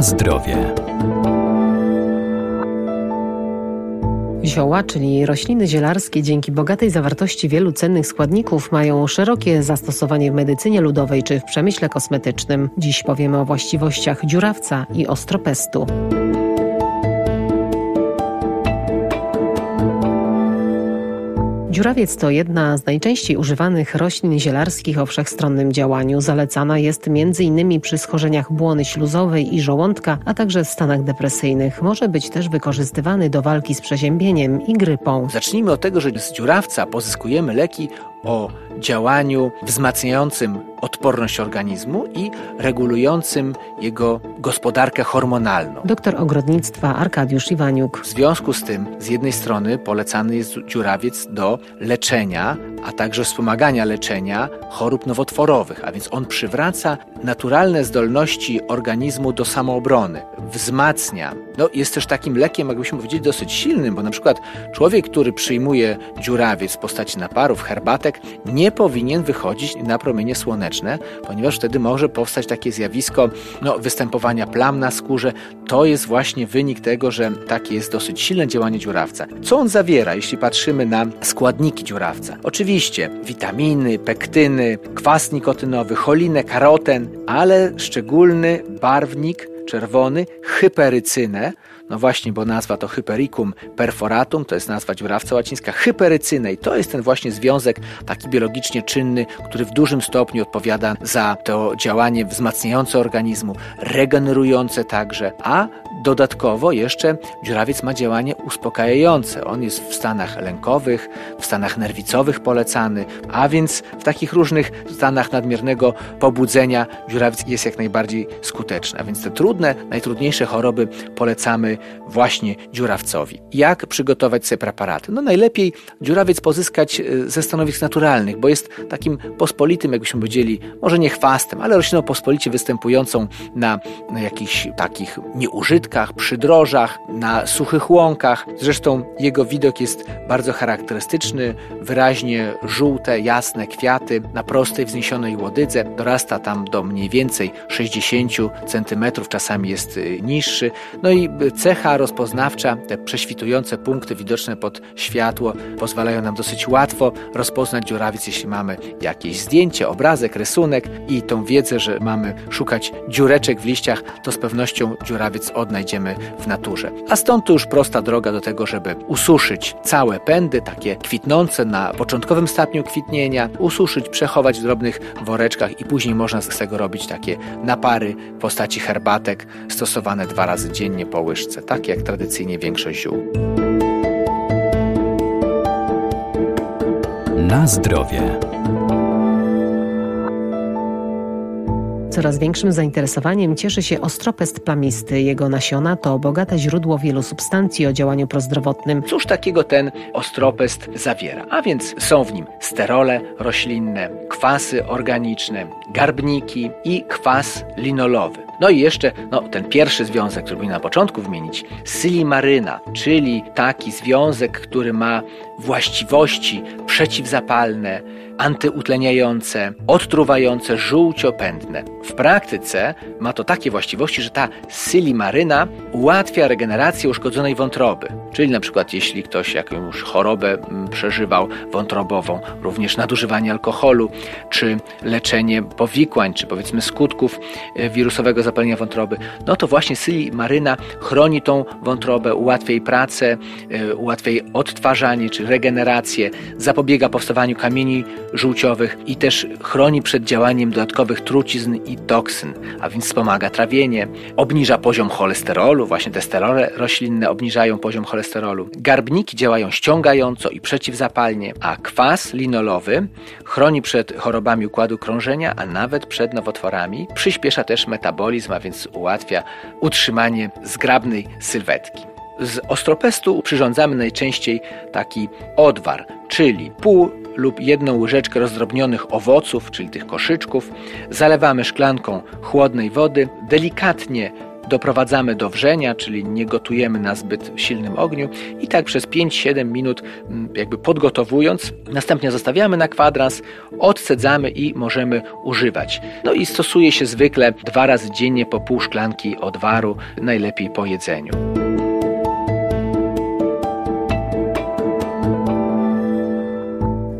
Zdrowie. Zioła, czyli rośliny zielarskie, dzięki bogatej zawartości wielu cennych składników, mają szerokie zastosowanie w medycynie ludowej czy w przemyśle kosmetycznym. Dziś powiemy o właściwościach dziurawca i ostropestu. Dziurawiec to jedna z najczęściej używanych roślin zielarskich o wszechstronnym działaniu. Zalecana jest m.in. przy schorzeniach błony śluzowej i żołądka, a także w stanach depresyjnych. Może być też wykorzystywany do walki z przeziębieniem i grypą. Zacznijmy od tego, że z dziurawca pozyskujemy leki o działaniu wzmacniającym odporność organizmu i regulującym jego gospodarkę hormonalną. Doktor ogrodnictwa Arkadiusz Iwaniuk. W związku z tym, z jednej strony polecany jest dziurawiec do leczenia, a także wspomagania leczenia chorób nowotworowych, a więc on przywraca naturalne zdolności organizmu do samoobrony, wzmacnia. No, jest też takim lekiem, jakbyśmy powiedzieli, dosyć silnym, bo na przykład człowiek, który przyjmuje dziurawiec w postaci naparów, herbatek, nie powinien wychodzić na promienie słoneczne, ponieważ wtedy może powstać takie zjawisko no, występowania plam na skórze. To jest właśnie wynik tego, że takie jest dosyć silne działanie dziurawca. Co on zawiera, jeśli patrzymy na składniki dziurawca? Oczywiście witaminy, pektyny, kwas nikotynowy, cholinę, karoten, ale szczególny barwnik czerwony, hyperycynę, no właśnie, bo nazwa to Hypericum perforatum, to jest nazwa dziurawca łacińska, hyperycynę i to jest ten właśnie związek taki biologicznie czynny, który w dużym stopniu odpowiada za to działanie wzmacniające organizmu, regenerujące także, a dodatkowo jeszcze dziurawiec ma działanie uspokajające. On jest w stanach lękowych, w stanach nerwicowych polecany, a więc w takich różnych stanach nadmiernego pobudzenia dziurawiec jest jak najbardziej skuteczny. A więc te trudne, najtrudniejsze choroby polecamy właśnie dziurawcowi. Jak przygotować sobie preparaty? No najlepiej dziurawiec pozyskać e, ze stanowisk naturalnych, bo jest takim pospolitym, jakbyśmy powiedzieli, może nie chwastem, ale rośliną pospolicie występującą na, na jakichś takich nieużytkach, przydrożach, na suchych łąkach. Zresztą jego widok jest bardzo charakterystyczny, wyraźnie żółte, jasne kwiaty na prostej, wzniesionej łodydze. Dorasta tam do mniej więcej 60 cm, czasami jest e, niższy. No i cecha Cecha rozpoznawcza, te prześwitujące punkty widoczne pod światło pozwalają nam dosyć łatwo rozpoznać dziurawiec, jeśli mamy jakieś zdjęcie, obrazek, rysunek i tą wiedzę, że mamy szukać dziureczek w liściach, to z pewnością dziurawiec odnajdziemy w naturze. A stąd to już prosta droga do tego, żeby ususzyć całe pędy, takie kwitnące na początkowym stopniu kwitnienia, ususzyć, przechować w drobnych woreczkach i później można z tego robić takie napary w postaci herbatek stosowane dwa razy dziennie po łyżce tak jak tradycyjnie większość ziół. Na zdrowie. Coraz większym zainteresowaniem cieszy się ostropest plamisty. Jego nasiona to bogate źródło wielu substancji o działaniu prozdrowotnym. Cóż takiego ten ostropest zawiera? A więc są w nim sterole roślinne, kwasy organiczne, garbniki i kwas linolowy. No i jeszcze no, ten pierwszy związek, który powinien na początku wymienić, silimaryna, czyli taki związek, który ma właściwości przeciwzapalne, antyutleniające, odtruwające, żółciopędne. W praktyce ma to takie właściwości, że ta silimaryna ułatwia regenerację uszkodzonej wątroby. Czyli na przykład jeśli ktoś jakąś chorobę mm, przeżywał wątrobową, również nadużywanie alkoholu, czy leczenie powikłań, czy powiedzmy skutków e, wirusowego zapalenia wątroby, no to właśnie silimaryna chroni tą wątrobę, ułatwia jej pracę, e, ułatwia jej odtwarzanie, czy regenerację, zapobiega powstawaniu kamieni żółciowych i też chroni przed działaniem dodatkowych trucizn i toksyn, a więc wspomaga trawienie, obniża poziom cholesterolu, właśnie te sterole roślinne obniżają poziom cholesterolu. Garbniki działają ściągająco i przeciwzapalnie, a kwas linolowy chroni przed chorobami układu krążenia, a nawet przed nowotworami. Przyspiesza też metabolizm, a więc ułatwia utrzymanie zgrabnej sylwetki. Z ostropestu przyrządzamy najczęściej taki odwar, czyli pół lub jedną łyżeczkę rozdrobnionych owoców, czyli tych koszyczków. Zalewamy szklanką chłodnej wody, delikatnie doprowadzamy do wrzenia, czyli nie gotujemy na zbyt silnym ogniu i tak przez 5-7 minut mm, jakby podgotowując, następnie zostawiamy na kwadrans, odcedzamy i możemy używać. No i stosuje się zwykle dwa razy dziennie po pół szklanki odwaru, najlepiej po jedzeniu.